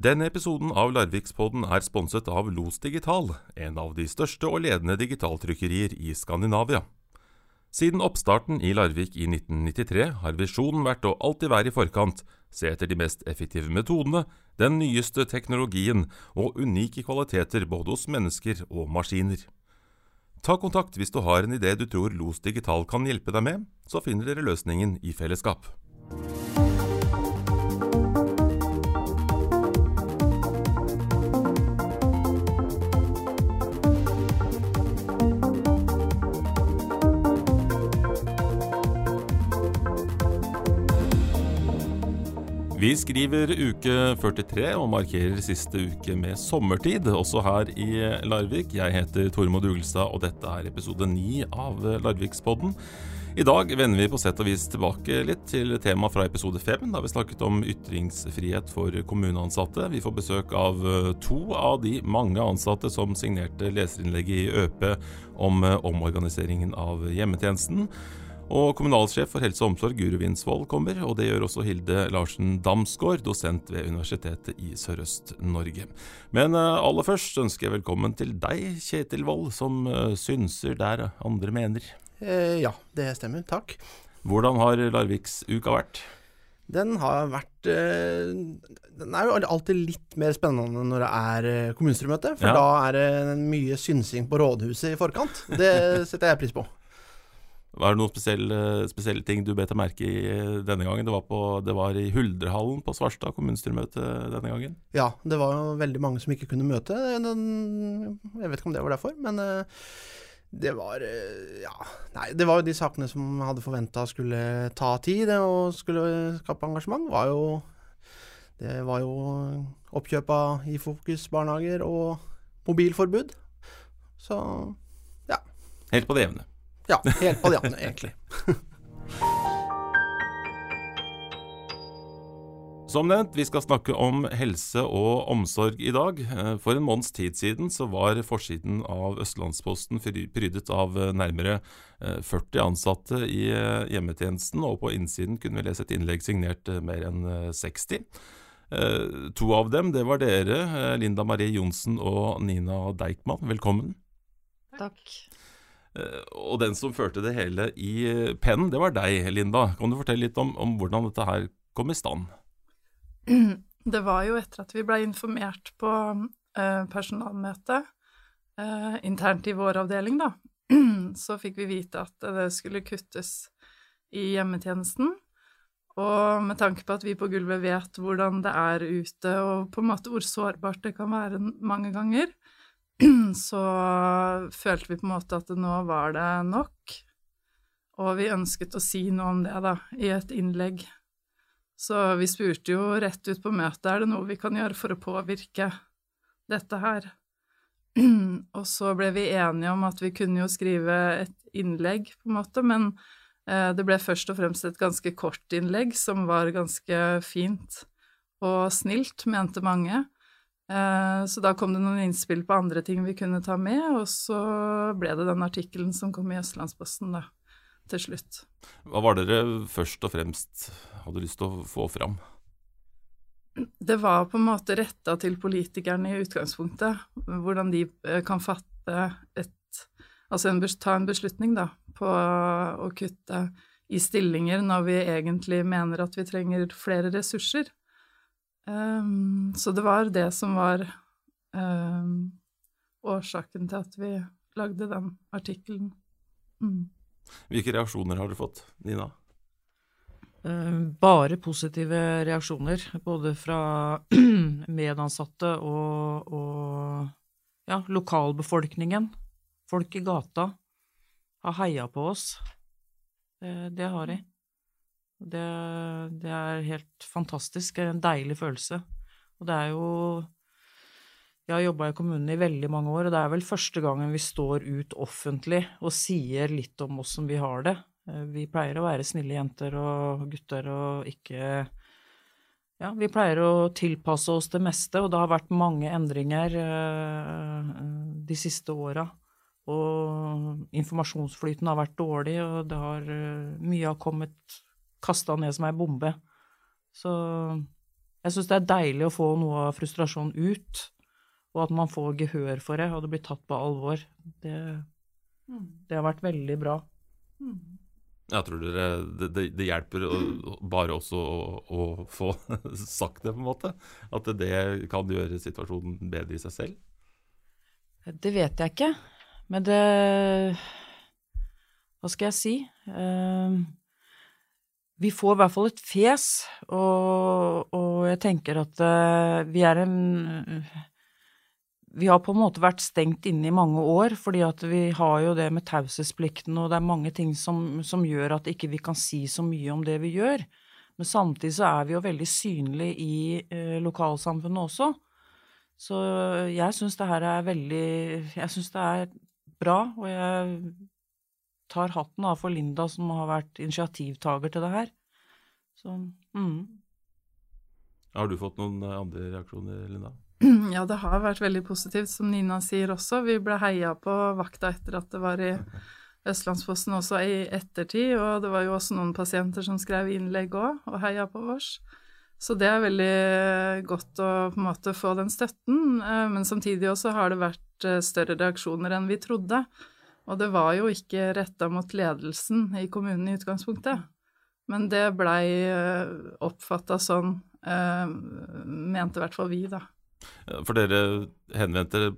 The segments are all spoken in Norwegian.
Denne episoden av Larvikspodden er sponset av Los Digital, en av de største og ledende digitaltrykkerier i Skandinavia. Siden oppstarten i Larvik i 1993 har visjonen vært å alltid være i forkant, se etter de mest effektive metodene, den nyeste teknologien og unike kvaliteter både hos mennesker og maskiner. Ta kontakt hvis du har en idé du tror Los Digital kan hjelpe deg med, så finner dere løsningen i fellesskap. Vi skriver uke 43 og markerer siste uke med sommertid, også her i Larvik. Jeg heter Tormod Ugelstad, og dette er episode 9 av Larvikspodden. I dag vender vi på sett og vis tilbake litt til temaet fra episode 5, da vi snakket om ytringsfrihet for kommuneansatte. Vi får besøk av to av de mange ansatte som signerte leserinnlegget i ØP om omorganiseringen av hjemmetjenesten. Og kommunalsjef for helse og omsorg, Guru Winsvold, kommer, og det gjør også Hilde Larsen Damsgaard, dosent ved Universitetet i Sørøst-Norge. Men aller først ønsker jeg velkommen til deg, Kjetil Wold, som synser der andre mener. Eh, ja, det stemmer. Takk. Hvordan har Larviksuka vært? Den har vært eh, Den er jo alltid litt mer spennende når det er kommunestyremøte, for Ja. da er det mye synsing på rådhuset i forkant. Det setter jeg pris på. Var det noen spesielle, spesielle ting du bet deg merke i denne gangen? Det var, på, det var i Huldrehallen på Svarstad kommunestyremøte denne gangen. Ja, det var jo veldig mange som ikke kunne møte. Jeg vet ikke om det var derfor, men eh, det var eh, Ja, nei, det var jo de sakene som hadde forventa skulle ta tid og skulle skape engasjement, var jo Det var jo oppkjøp av i Fokus barnehager og mobilforbud. Så Helt på det jevne. Ja, helt på jevne, egentlig. Som nevnt, vi skal snakke om helse og omsorg i dag. Eh, For en måneds tid siden så var forsiden av Østlandsposten prydet av eh, nærmere eh, 40 ansatte i eh, hjemmetjenesten, og på innsiden kunne vi lese et innlegg signert eh, mer enn eh, 60. Eh, To av dem, det var dere, eh, Linda Marie Johnsen og Nina Deichman. Velkommen. Takk. Eh, Og den som førte det hele i eh, pennen, det var deg, Linda. Kan du fortelle litt om, om hvordan dette her kom i stand? Det var jo etter at vi ble informert på eh, personalmøte internt i vår avdeling, da. Så fikk vi vite at det skulle kuttes i hjemmetjenesten. Og med tanke på at vi på gulvet vet hvordan det er ute, og på en måte hvor sårbart det kan være mange ganger, så følte vi på en måte at nå var det nok. Og vi ønsket å si noe om det, da, i et innlegg. Så vi spurte jo rett ut på møtet er det noe vi kan gjøre for å påvirke dette her. Og så ble vi enige om at vi kunne jo skrive et innlegg, på en måte, men eh, det ble først og fremst et ganske kort innlegg som var ganske fint og snilt, mente mange. Eh, så da kom det noen innspill på andre ting vi kunne ta med, og så ble det den artikkelen som kom i Østlandsposten, da, til slutt. Hva var dere først og fremst hadde lyst til å få fram? Det var på en måte retta til politikerne i utgangspunktet, hvordan de eh, kan fatte et Altså en, ta en beslutning, da, på å kutte i stillinger når vi egentlig mener at vi trenger flere ressurser. Ehm, så det var det som var um, årsaken til at vi lagde den artikkelen. Mm. Hvilke reaksjoner har du fått, Nina? Eh, Bare positive reaksjoner, både fra medansatte og, og ja, lokalbefolkningen. Folk i gata har heia på oss. Det, det har de. Det, det er helt fantastisk. Det er en deilig følelse. Og det er jo Jeg har jobba i kommunen i veldig mange år, og det er vel første gangen vi står ut offentlig og sier litt om åssen vi har det. Eh, Vi pleier å være snille jenter og gutter og ikke Ja, vi pleier å tilpasse oss det meste, og det har vært mange endringer eh, de siste åra. Og informasjonsflyten har vært dårlig, og har eh, Mye har kommet kasta ned som ei bombe. Så Jeg syns det er deilig å få noe av frustrasjonen ut, og at man får gehør for det, og det blir tatt på alvor. Det, det har vært veldig bra. Jeg tror dere, det, det, det hjelper å, bare også å, å få sagt det, på en måte. At det kan gjøre situasjonen bedre i seg selv. Det vet jeg ikke, men det Hva skal jeg si? Eh, vi får i hvert fall et fjes, og, og jeg tenker at eh, vi er en vi har på en måte vært stengt inne i mange år, fordi at vi har jo det med taushetsplikten, og det er mange ting som, som, gjør at ikke vi kan si så mye om det vi gjør. Men samtidig så er vi jo veldig synlige i eh, lokalsamfunnet også. Så jeg syns det her er veldig Jeg syns det er bra, og jeg tar hatten av for Linda som har vært initiativtaker til det her. Så mm. Har du fått noen andre reaksjoner, Linda? Ja, det har vært veldig positivt, som Nina sier også. Vi ble heia på vakta etter at det var i Østlandsposten også i ettertid, og det var jo også noen pasienter som skrev innlegg òg, og heia på oss. Så det er veldig godt å på en måte få den støtten, eh, men samtidig også har det vært eh, større reaksjoner enn vi trodde. Og det var jo ikke retta mot ledelsen i kommunen i utgangspunktet, men det blei eh, oppfatta sånn, mente i hvert fall vi, da. For dere henvendte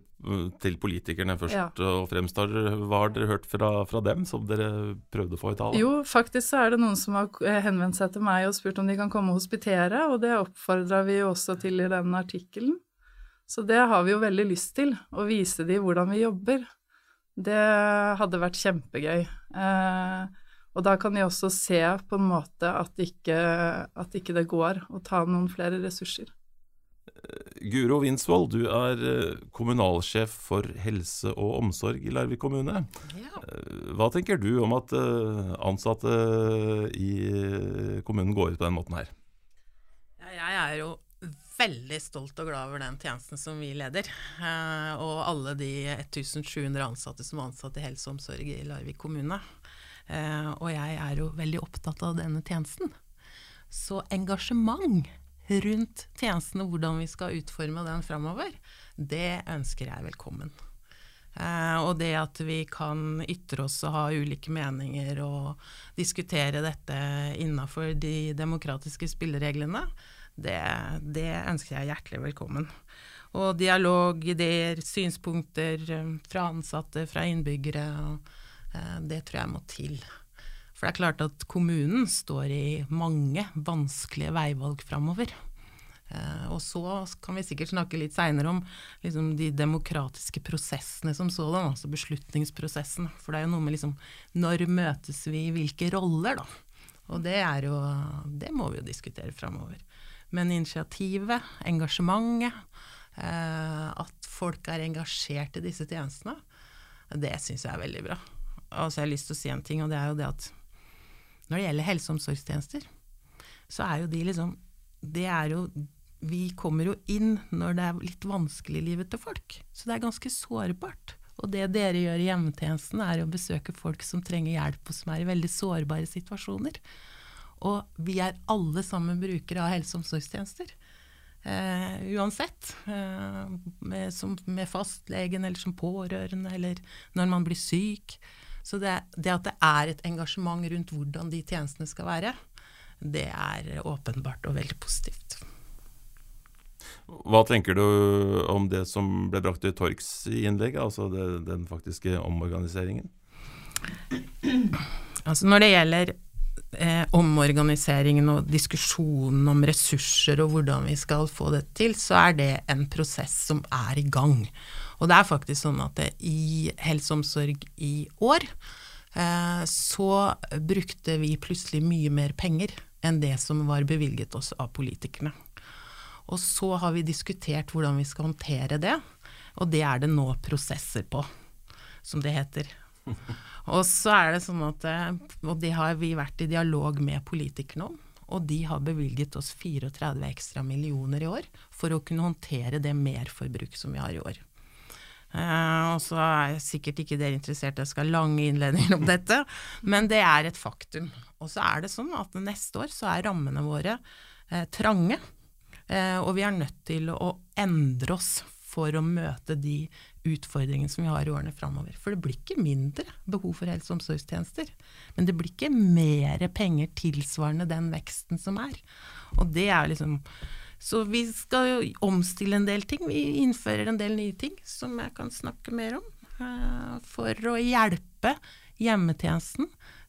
til politikerne først ja. og fremst. Hva har dere hørt fra, fra, dem som dere prøvde å få i tale? Jo, faktisk så er det noen som har henvendt seg til meg og spurt om de kan komme og hospitere, og det oppfordra vi jo også til i den artikkelen. Så det har vi jo veldig lyst til, å vise de hvordan vi jobber. Det hadde vært kjempegøy. Eh, og da kan de også se på en måte at ikke, at ikke det går å ta noen flere ressurser. Guro Winsvold, du er eh, kommunalsjef for helse og omsorg i Larvik kommune. Ja. Eh, hva tenker du om at eh, ansatte i kommunen går ut på den måten her? Jeg er jo veldig stolt og glad over den tjenesten som vi leder. Og alle de 1700 ansatte som er ansatt i helse og omsorg i Larvik kommune. Og jeg er jo veldig opptatt av denne tjenesten. Så engasjement rundt tjenesten og hvordan vi skal utforme den framover, det ønsker jeg velkommen. Eh, og det at vi kan ytre oss og ha ulike meninger og diskutere dette innafor de demokratiske spillereglene, det, det, ønsker jeg hjertelig velkommen. Og dialog, ideer, synspunkter eh, fra ansatte, fra innbyggere, eh, det tror jeg må til. For det er klart at kommunen står i mange vanskelige veivalg framover. Eh, og så kan vi sikkert snakke litt seinere om liksom, de demokratiske prosessene som sådan, altså beslutningsprosessen. For det er jo noe med liksom Når møtes vi hvilke roller, da? Og det er jo Det må vi jo diskutere framover. Men initiativet, engasjementet, eh, at folk er engasjert i disse tjenestene, det syns jeg er veldig bra. Og så har jeg lyst til å si en ting, og det er jo det at når det gjelder helse- og omsorgstjenester, så er jo de liksom Det er jo Vi kommer jo inn når det er litt vanskelig i livet til folk. Så det er ganske sårbart. Og det dere gjør i hjemmetjenesten, er å besøke folk som trenger hjelp, og som er i veldig sårbare situasjoner. Og vi er alle sammen brukere av helse- og omsorgstjenester. Eh, uansett. Eh, med, som, med, fastlegen eller som pårørende, eller når man blir syk. Så det, det, at det er et engasjement rundt hvordan de tjenestene skal være, det er åpenbart og veldig positivt. Hva tenker du om det som ble brakt til torgs i innlegget, altså det, den faktiske omorganiseringen? Altså når det gjelder eh, omorganiseringen og diskusjonen om ressurser og hvordan vi skal få det til, så er det en prosess som er i gang. Og det er faktisk sånn at i helse omsorg i år eh, så brukte vi plutselig mye mer penger enn det som var bevilget oss av politikerne. Og så har vi diskutert hvordan vi skal håndtere det, og det er det nå prosesser på, som det heter. Og så er det sånn at, eh, og det har vi vært i dialog med politikerne om, og de har bevilget oss 34 ekstra millioner i år for å kunne håndtere det merforbruk som vi har i år. Uh, og så er sikkert ikke dere interessert jeg skal ha lange innledninger om dette, men det er et faktum. Og så er det sånn at neste år så er rammene våre uh, trange. uh, og vi er nødt til å endre oss for å møte de utfordringene som vi har i årene framover. For det blir ikke mindre behov for helse- og omsorgstjenester. Men det blir ikke mer penger tilsvarende den veksten som er. Og det er liksom Så vi skal jo omstille en del ting. Vi innfører en del nye ting som jeg kan snakke mer om. Eh, for å hjelpe hjemmetjenesten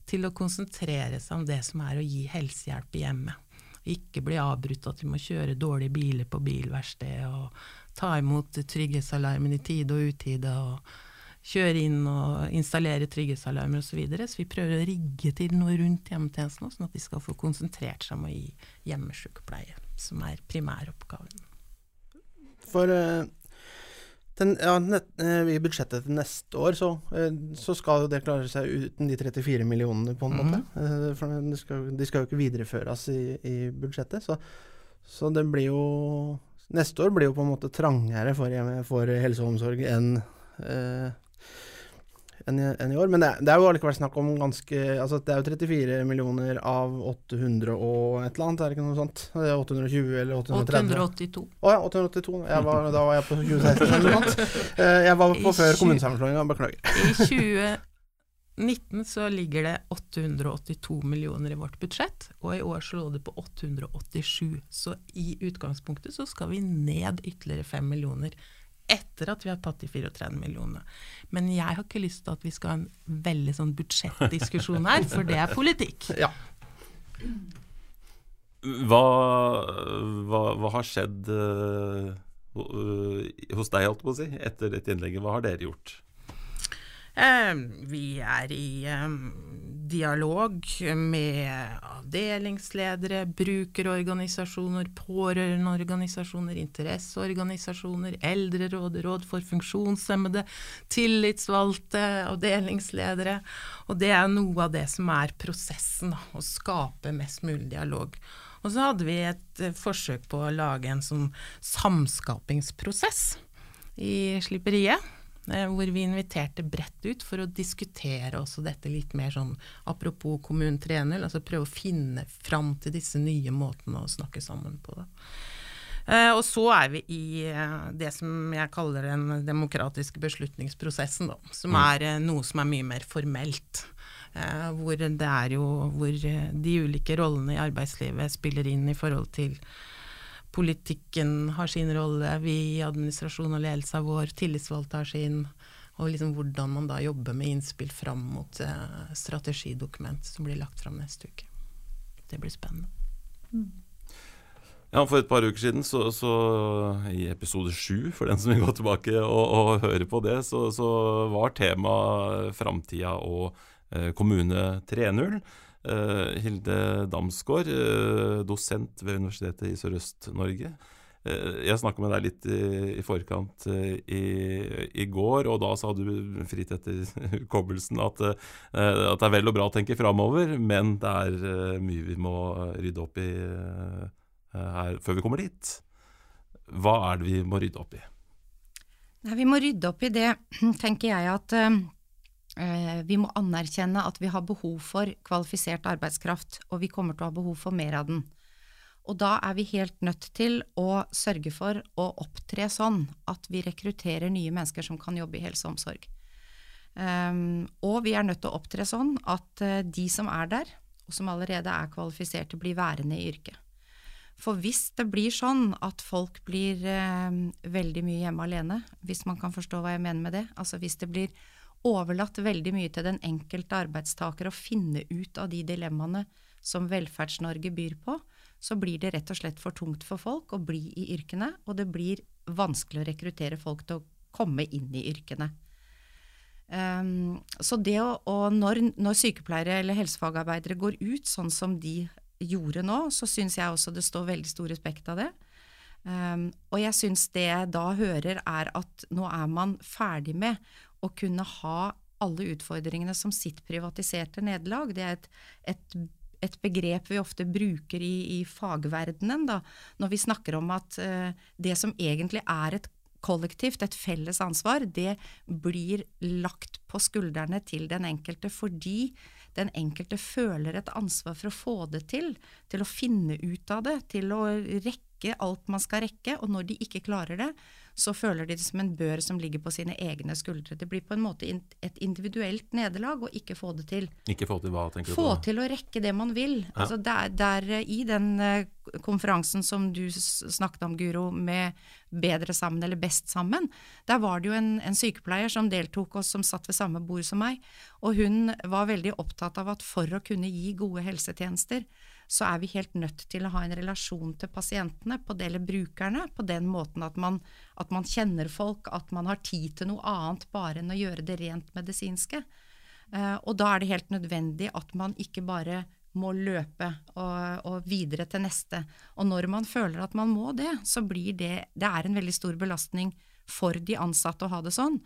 til å konsentrere seg om det som er å gi helsehjelp i hjemmet. Ikke bli avbrutt at vi må kjøre dårlige biler på bilverkstedet og ta imot trygghetsalarmen i tide og utide. og kjøre inn og installere trygghetsalarmer osv. Så, videre. så vi prøver å rigge til noe rundt hjemmetjenesten, sånn at de skal få konsentrert seg om å gi hjemmesykepleie, som er primæroppgaven. For uh, den, ja, nett, uh, i budsjettet til neste år så, uh, så, skal jo det klare seg uten de 34 millionene, på en mm måte. for de skal, de skal, jo ikke videreføres i, i budsjettet. Så, så, det blir jo Neste år blir jo på en måte trangere for, for helse og omsorg enn enn i, enn i år. Men det, det, er jo allikevel snakk om ganske Altså det er jo 34 millioner av 800 og et eller annet, er det ikke noe sånt? Det er 820 eller 830? 882. Å oh, ja, 882. Var, da var jeg på 2016 eller noe sånt. Eh, jeg var på I før kommunesammenslåinga, beklager. I 2019 så ligger det 882 millioner i vårt budsjett, og i år så lå det på 887. Så i utgangspunktet så skal vi ned ytterligere 5 millioner etter at vi har tatt de 34 millionene. Men jeg har ikke lyst til at vi skal ha en veldig sånn budsjettdiskusjon her, for det er politikk. Ja. Hva, hva, hva, har skjedd uh, hos deg, holdt på å si, etter dette innlegget? Hva har dere gjort? Vi er i dialog med avdelingsledere, brukerorganisasjoner, pårørendeorganisasjoner, interesseorganisasjoner, eldreråd, råd for funksjonshemmede, tillitsvalgte, avdelingsledere. Og det er noe av det som er prosessen, å skape mest mulig dialog. Og så hadde vi et uh, forsøk på å lage en sånn samskapingsprosess i slipperiet Eh, hvor vi inviterte bredt ut for å diskutere også dette litt mer sånn apropos kommunen 3.0, altså prøve å finne fram til disse nye måtene å snakke sammen på. Da. Eh, og så er vi i eh, det som jeg kaller den demokratiske beslutningsprosessen, da, som mm. er noe som er mye mer formelt. Hvor det er jo hvor de ulike rollene i arbeidslivet spiller inn i forhold til politikken har sin rolle, vi i administrasjon og ledelse av vår, tillitsvalgte har sin, og liksom hvordan man da jobber med innspill fram mot eh, strategidokument som blir lagt fram neste uke. Det blir spennende. Mm. Ja, For et par uker siden, så, så i episode sju, for den som vil gå tilbake og, og høre på det, så, så var tema framtida og eh, Kommune 3.0. Uh, Hilde Damsgaard, uh, dosent ved Universitetet i Sørøst-Norge. Uh, jeg snakka med deg litt i, forkant i, i, går, og da sa du fritt etter hukommelsen at, at, det er vel og bra å tenke framover, men det er mye vi må rydde opp i her før vi kommer dit. Hva er det vi må rydde opp i? Nei, vi må rydde opp i det, tenker jeg, at Eh, vi må anerkjenne at vi har behov for kvalifisert arbeidskraft, og vi kommer til å ha behov for mer av den. Og da er vi helt nødt til å sørge for å opptre sånn at vi rekrutterer nye mennesker som kan jobbe i helse og omsorg. Um, og vi er nødt til å opptre sånn at uh, de som er der, og som allerede er kvalifiserte, blir værende i yrket. For hvis det blir sånn at folk blir uh, veldig mye hjemme alene, hvis man kan forstå hva jeg mener med det, altså hvis det blir overlatt veldig mye til den enkelte arbeidstaker å finne ut av de dilemmaene som Velferds-Norge byr på, så blir det rett og slett for tungt for folk å bli i yrkene, og det blir vanskelig å rekruttere folk til å komme inn i yrkene. Um, så det å, og når, når, sykepleiere eller helsefagarbeidere går ut sånn som de gjorde nå, så syns jeg også det står veldig stor respekt av det. Um, og jeg syns det jeg da hører er at nå er man ferdig med å kunne ha alle utfordringene som sitt privatiserte nederlag. Det er et, et, et, begrep vi ofte bruker i, i fagverdenen da, når vi snakker om at uh, det som egentlig er et kollektivt, et felles ansvar, det blir lagt på skuldrene til den enkelte fordi den enkelte føler et ansvar for å få det til, til å finne ut av det, til å rekke alt man skal rekke, og når de ikke klarer det, så føler de det som en bør som ligger på sine egne skuldre. Det blir på en måte et individuelt nederlag å ikke få det til. Ikke få til hva, tenker du på? Få til å rekke det man vil. Ja. Altså der, der, I den uh, konferansen som du snakket om, Guro, med Bedre sammen eller Best sammen, der var det jo en, en sykepleier som deltok og som satt ved samme bord som meg, og hun var veldig opptatt av at for å kunne gi gode helsetjenester, så er vi helt nødt til å ha en relasjon til pasientene, på det eller brukerne, på den måten at man, at man, kjenner folk, at man har tid til noe annet bare enn å gjøre det rent medisinske. Uh, og da er det helt nødvendig at man ikke bare må løpe og, og, videre til neste. Og når man føler at man må det, så blir det Det er en veldig stor belastning for de ansatte å ha det sånn.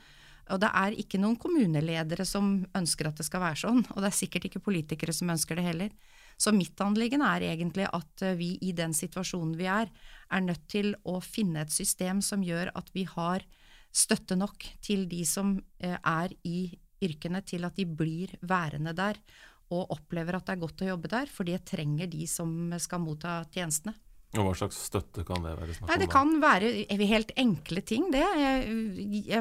Og det er ikke noen kommuneledere som ønsker at det skal være sånn, og det er sikkert ikke politikere som ønsker det heller. Så mitt anliggende er egentlig at eh, vi i den situasjonen vi er, er nødt til å finne et system som gjør at vi har støtte nok til de som eh, er i yrkene, til at de blir værende der og opplever at det er godt å jobbe der, for det trenger de som skal motta tjenestene. Og Hva slags støtte kan det være? Nei, det kan være helt enkle ting, det.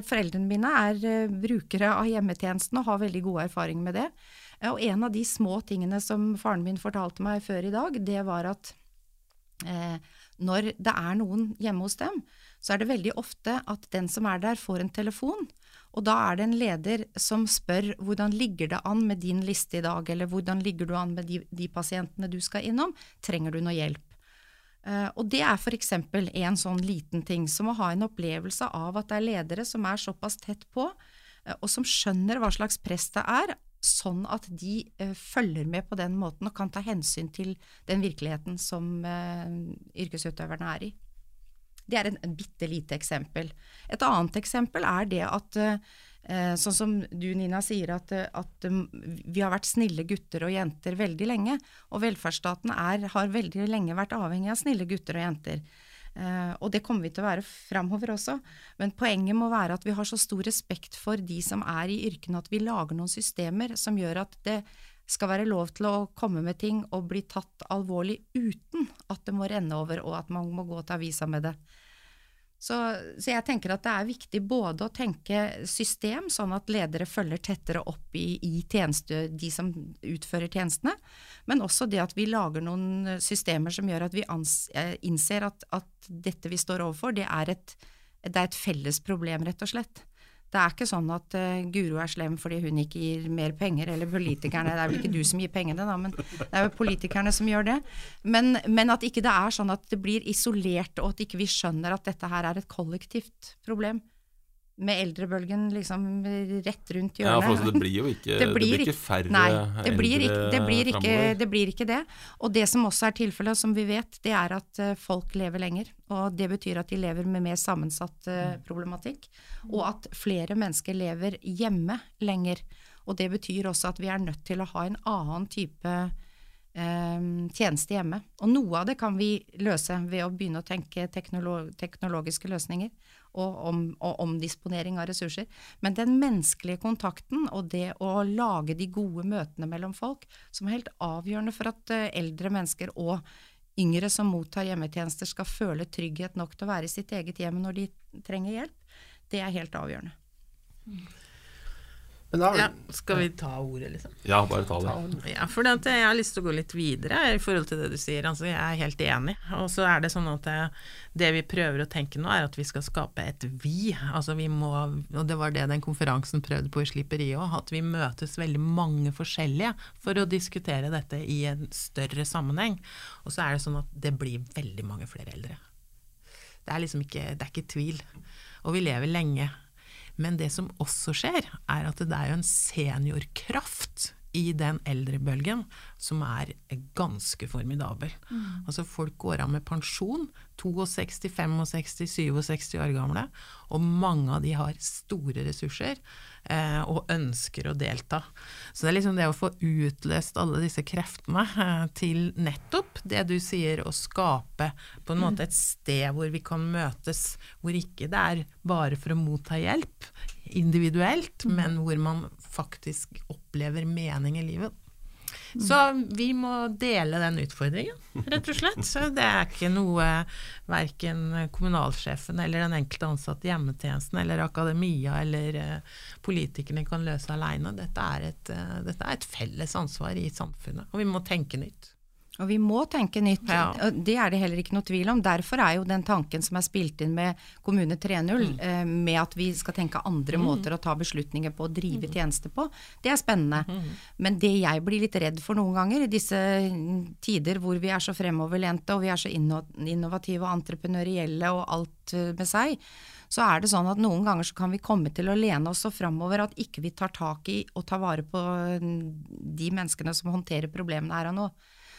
Foreldrene mine er eh, brukere av hjemmetjenesten og har veldig god erfaring med det. Og en av de små tingene som faren min fortalte meg før i dag, det var at eh, når det er noen hjemme hos dem, så er det veldig ofte at den som er der, får en telefon. Og da er det en leder som spør hvordan ligger det an med din liste i dag, eller hvordan ligger du an med de, de pasientene du skal innom, trenger du noe hjelp? Uh, og det er f.eks. en sånn liten ting som å ha en opplevelse av at det er ledere som er såpass tett på, uh, og som skjønner hva slags press det er, sånn at de uh, følger med på den måten og kan ta hensyn til den virkeligheten som uh, yrkesutøverne er i. Det er en, en bitte lite eksempel. Et annet eksempel er det at uh, sånn som du Nina sier, at, at um, vi har vært snille gutter og jenter veldig lenge. Og velferdsstaten er, har veldig lenge vært avhengig av snille gutter og jenter. Uh, og det kommer vi til å være framover også. Men poenget må være at vi har så stor respekt for de som er i yrkene, at vi lager noen systemer som gjør at det skal være lov til å komme med ting og bli tatt alvorlig uten at det må renne over og at man må gå til avisa med det. Så, så, jeg tenker at det er viktig både å tenke system, sånn at ledere følger tettere opp i, i tjeneste, de som utfører tjenestene, men også det at vi lager noen systemer som gjør at vi ans, eh, innser at, at, dette vi står overfor, det er, et, det er et felles problem, rett og slett. Det er ikke sånn at uh, Guro er slem fordi hun ikke gir mer penger, eller politikerne. Det er vel ikke du som gir pengene, da, men det er jo politikerne som gjør det. Men, men, at ikke det er sånn at det blir isolert, og at ikke vi skjønner at dette her er et kollektivt problem med eldrebølgen liksom rett rundt hjørnet. Ja, for det blir jo ikke, det blir, det blir ikke færre nei, det blir ikke, det blir ikke, det blir ikke det. Og det som også er tilfellet, som vi vet, det er at eh, folk lever lenger. Og det betyr at de lever med mer sammensatt uh, problematikk. Og at flere mennesker lever hjemme lenger. Og det betyr også at vi er nødt til å ha en annen type Ehm, tjeneste hjemme. Og noe av det kan vi løse ved å begynne å tenke teknolog teknologiske løsninger og, om, og omdisponering av ressurser. Men den menneskelige kontakten og det å lage de gode møtene mellom folk, som er helt avgjørende for at uh, eldre mennesker og yngre som mottar hjemmetjenester skal føle trygghet nok til å være i sitt eget hjem når de trenger hjelp, det er helt avgjørende. Da, ja, skal vi ta ordet, liksom? Ja, bare ta det. Ja, for jeg har lyst til å gå litt videre i forhold til det du sier. Altså, jeg er helt enig. Og så er det sånn at det, det, vi prøver å tenke nå, er at vi skal skape et vi. Altså vi må, og det var det den konferansen prøvde på i Slipperiet òg, at vi møtes veldig mange forskjellige for å diskutere dette i en større sammenheng. Og så er det sånn at det blir veldig mange flere eldre. Det er liksom ikke, det er ikke tvil. Og vi lever lenge. Men det som også skjer, er at det er jo en seniorkraft i den eldrebølgen som er ganske formidabel. Mm. Altså Folk går av med pensjon, 62, 65, 67 år gamle, og mange av de har store ressurser eh, og ønsker å delta. Så det er liksom det å få utløst alle disse kreftene eh, til nettopp det du sier, å skape på en måte et sted hvor vi kan møtes, hvor ikke det er bare for å motta hjelp individuelt, mm. men hvor man faktisk opplever mening i livet. Så vi må dele den utfordringen, rett og slett. Så det er ikke noe verken kommunalsjefen eller den enkelte ansatte i hjemmetjenesten eller akademia eller uh, politikerne kan løse aleine. Dette, uh, dette, er et felles ansvar i samfunnet, og vi må tenke nytt. Og vi må tenke nytt. Ja. Det er det heller ikke noe tvil om. Derfor er jo den tanken som er spilt inn med Kommune 3.0, mm. eh, med at vi skal tenke andre mm. måter å ta beslutninger på og drive mm. tjenester på, det er spennende. Mm. Men det jeg blir litt redd for noen ganger, i disse tider hvor vi er så fremoverlente og vi er så innovative og entreprenørielle og alt eh, med seg, så er det sånn at noen ganger så kan vi komme til å lene oss så framover at ikke vi tar tak i og tar vare på de menneskene som håndterer problemene her og nå.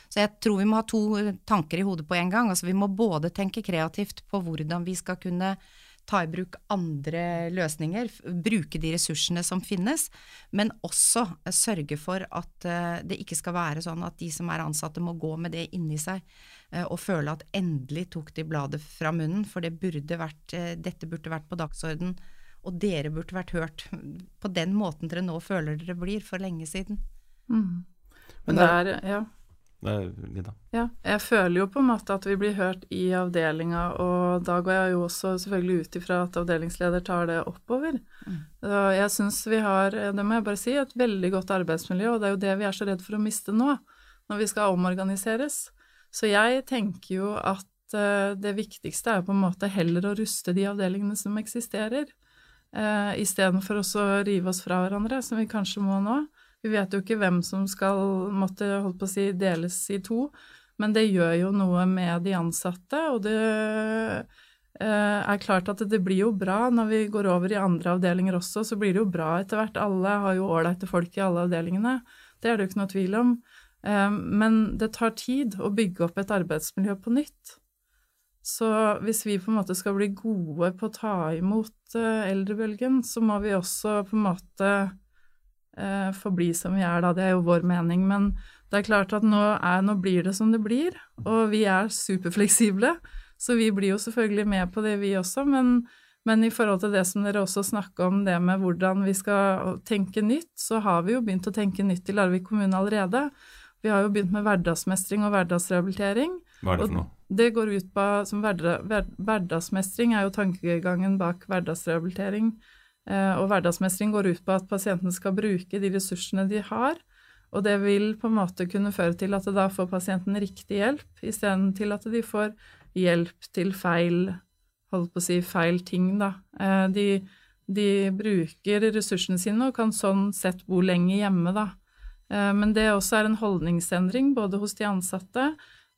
Så jeg tror vi må ha to tanker i hodet på en gang. Altså vi må både tenke kreativt på hvordan vi skal kunne ta i bruk andre løsninger, bruke de ressursene som finnes, men også sørge for at eh, det ikke skal være sånn at de som er ansatte må gå med det inni seg eh, og føle at endelig tok de bladet fra munnen, for det burde vært, eh, dette burde vært på dagsorden, og dere burde vært hørt på den måten dere nå føler dere blir, for lenge siden. Mm. Men det er, ja. Lida? Ja, jeg føler jo på en måte at vi blir hørt i avdelinga, og da går jeg jo også selvfølgelig ut ifra at avdelingsleder tar det oppover. Mm. Jeg syns vi har, det må jeg bare si, et veldig godt arbeidsmiljø, og det er jo det vi er så redd for å miste nå, når vi skal omorganiseres. Så jeg tenker jo at uh, det viktigste er på en måte heller å ruste de avdelingene som eksisterer, uh, istedenfor å rive oss fra hverandre, som vi kanskje må nå. Vi vet jo ikke hvem som skal måtte holdt på å si, deles i to, men det gjør jo noe med de ansatte, og det eh, er klart at det blir jo bra når vi går over i andre avdelinger også, så blir det jo bra etter hvert. Alle har jo ålreite folk i alle avdelingene, det er det jo ikke noe tvil om. Eh, men det tar tid å bygge opp et arbeidsmiljø på nytt. Så hvis vi på en måte skal bli gode på å ta imot eh, eldrebølgen, så må vi også på en måte eh, forbli som vi er, da. Det er jo vår mening. Men det er klart at nå, er, nå blir det som det blir, og vi er superfleksible. Så vi blir jo selvfølgelig med på det, vi også. Men, men i forhold til det som dere også snakker om, det med hvordan vi skal tenke nytt, så har vi jo begynt å tenke nytt i Larvik kommune allerede. Vi har jo begynt med hverdagsmestring og hverdagsrehabilitering. Hva er det for noe? Det går ut på som Hverdagsmestring er jo tankegangen bak hverdagsrehabilitering. Eh, og hverdagsmestring går ut på at pasienten skal bruke de ressursene de har, og det vil på en måte kunne føre til at da får pasienten riktig hjelp, istedenfor at de får hjelp til feil holdt på å si feil ting, da. Eh, de, de bruker ressursene sine og kan sånn sett bo lenge hjemme, da. Eh, men det også er en holdningsendring både hos de ansatte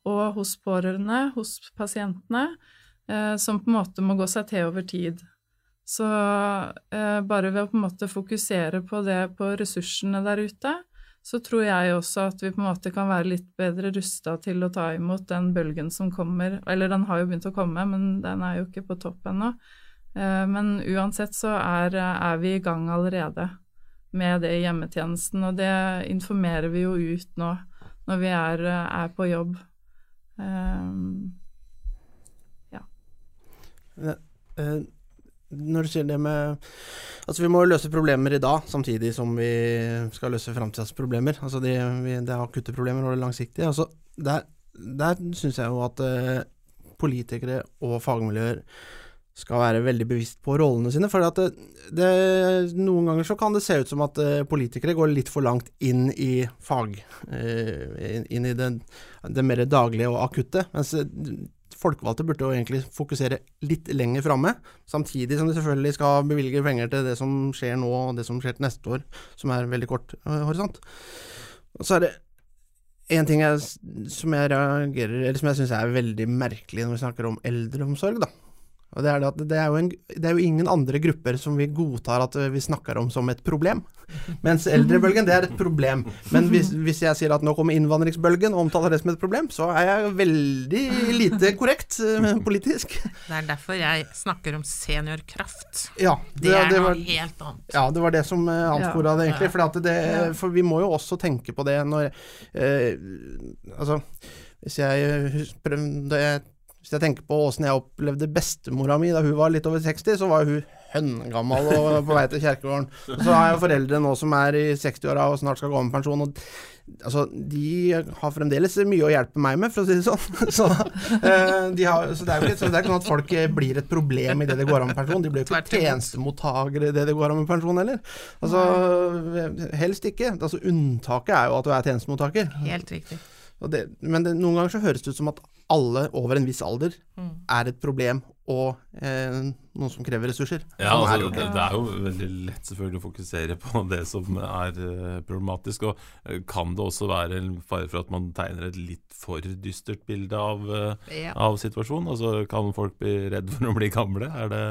og hos pårørende, hos pasientene, som på en måte må gå seg til over tid. Så eh, bare ved å på en måte fokusere på det på ressursene der ute, så tror jeg også at vi på en måte kan være litt bedre rusta til å ta imot den bølgen som kommer. Eller den har jo begynt å komme, men den er jo ikke på topp ennå. Eh, men uansett så er, er, vi i gang allerede med det i hjemmetjenesten, og det informerer vi jo ut nå når vi er, er på jobb. Eh, ja. Uh, når du sier det med Altså, vi må løse problemer i dag, samtidig som vi skal løse framtidas problemer. Altså, de, det er akutte problemer og det langsiktige. Altså, der der syns jeg jo at eh, politikere og fagmiljøer skal være veldig bevisst på rollene sine. For det, det, noen ganger så kan det se ut som at eh, politikere går litt for langt inn i fag, eh, inn i det, det mer daglige og akutte. Mens folkevalgte burde jo egentlig fokusere litt lenger framme, samtidig som de selvfølgelig skal bevilge penger til det som skjer nå og det som skjer til neste år, som er veldig kort uh, horisont. Og så er det en ting jeg, som jeg reagerer, eller som jeg syns er veldig merkelig når vi snakker om eldreomsorg, da. Og det er, det, det, er en, det er, jo ingen andre grupper som vi godtar at vi snakker om som et problem. Mens eldrebølgen, det er et problem. Men hvis, hvis jeg sier at nå kommer innvandringsbølgen og omtaler det som et problem, så er jeg veldig lite korrekt uh, politisk. Det er derfor jeg snakker om seniorkraft. Ja, det, det er noe helt annet. Ja, det var det som uh, anspora det, egentlig. For, for, vi må jo også tenke på det når eh, Altså, hvis jeg prøvde hvis jeg tenker på åssen jeg opplevde bestemora mi da hun var litt over 60, så var hun høngammal og på vei til kjerkegården. Og så har jeg foreldre nå som er i 60-åra og snart skal gå av med pensjon. og Altså, de har fremdeles mye å hjelpe meg med, for å si det sånn. Så, eh, de har, så det er jo ikke, så det er sånn at folk eh, blir et problem idet de går av med pensjon. De blir jo ikke tjenestemottakere idet de går av med pensjon heller. Altså, helst ikke. Altså, unntaket er jo at du er tjenestemottaker. Helt riktig. Og det, men det, noen ganger så høres det ut som at alle over en viss alder Mm. er et problem og eh, noen som krever ressurser. Ja, altså, er det jo det, det er jo veldig lett selvfølgelig å fokusere på det som er eh, problematisk. Og eh, kan det også være en fare for at man tegner et litt for dystert bilde av, eh, Ja. av situasjonen? Altså, kan folk bli redd for å bli gamle? Er det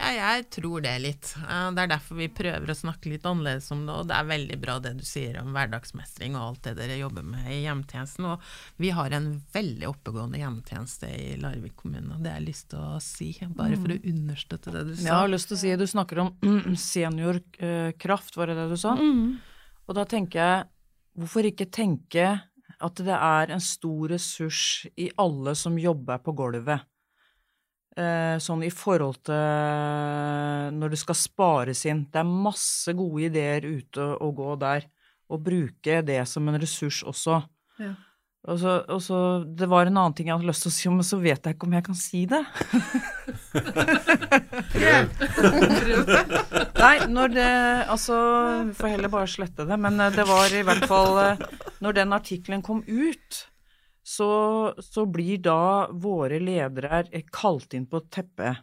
Ja, jeg tror det litt. Eh, Det er derfor vi prøver å snakke litt annerledes om det, og det er veldig bra det du sier om hverdagsmestring og alt det dere jobber med i hjemmetjenesten. Og vi har en veldig oppegående hjemmetjeneste i Larvik kommune, og det har jeg lyst til å si, bare for å understøtte det du sa. Jeg har lyst til å si, du snakker om mm, seniorkraft, var det det du sa? Mm. Og da tenker jeg, hvorfor ikke tenke at det er en stor ressurs i alle som jobber på gulvet? Eh, sånn i forhold til når det skal spares inn. Det er masse gode ideer ute å gå der. Og bruke det som en ressurs også. Ja. Og så, og så, Det var en annen ting jeg hadde lyst til å si, men så vet jeg ikke om jeg kan si det. Nei, når det Altså, vi får heller bare slette det. Men eh, det var i hvert fall eh, Når den artikkelen kom ut, så, så blir da våre ledere eh, kalt inn på teppet.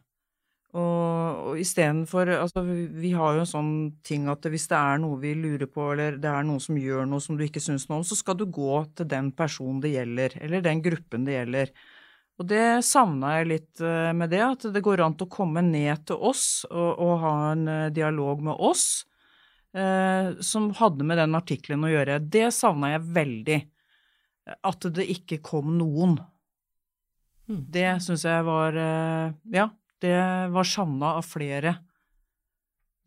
Og, og istedenfor Altså, vi, har jo en sånn ting at hvis det er noe vi lurer på, eller det er noen som gjør noe som du ikke syns noe om, så skal du gå til den personen det gjelder, eller den gruppen det gjelder. Og det savna jeg litt eh, med det, at det går an til å komme ned til oss og, og ha en eh, dialog med oss eh, som hadde med den artikkelen å gjøre. Det savna jeg veldig. At det ikke kom noen. Mm. Det syns jeg var eh, Ja, det var savna av flere.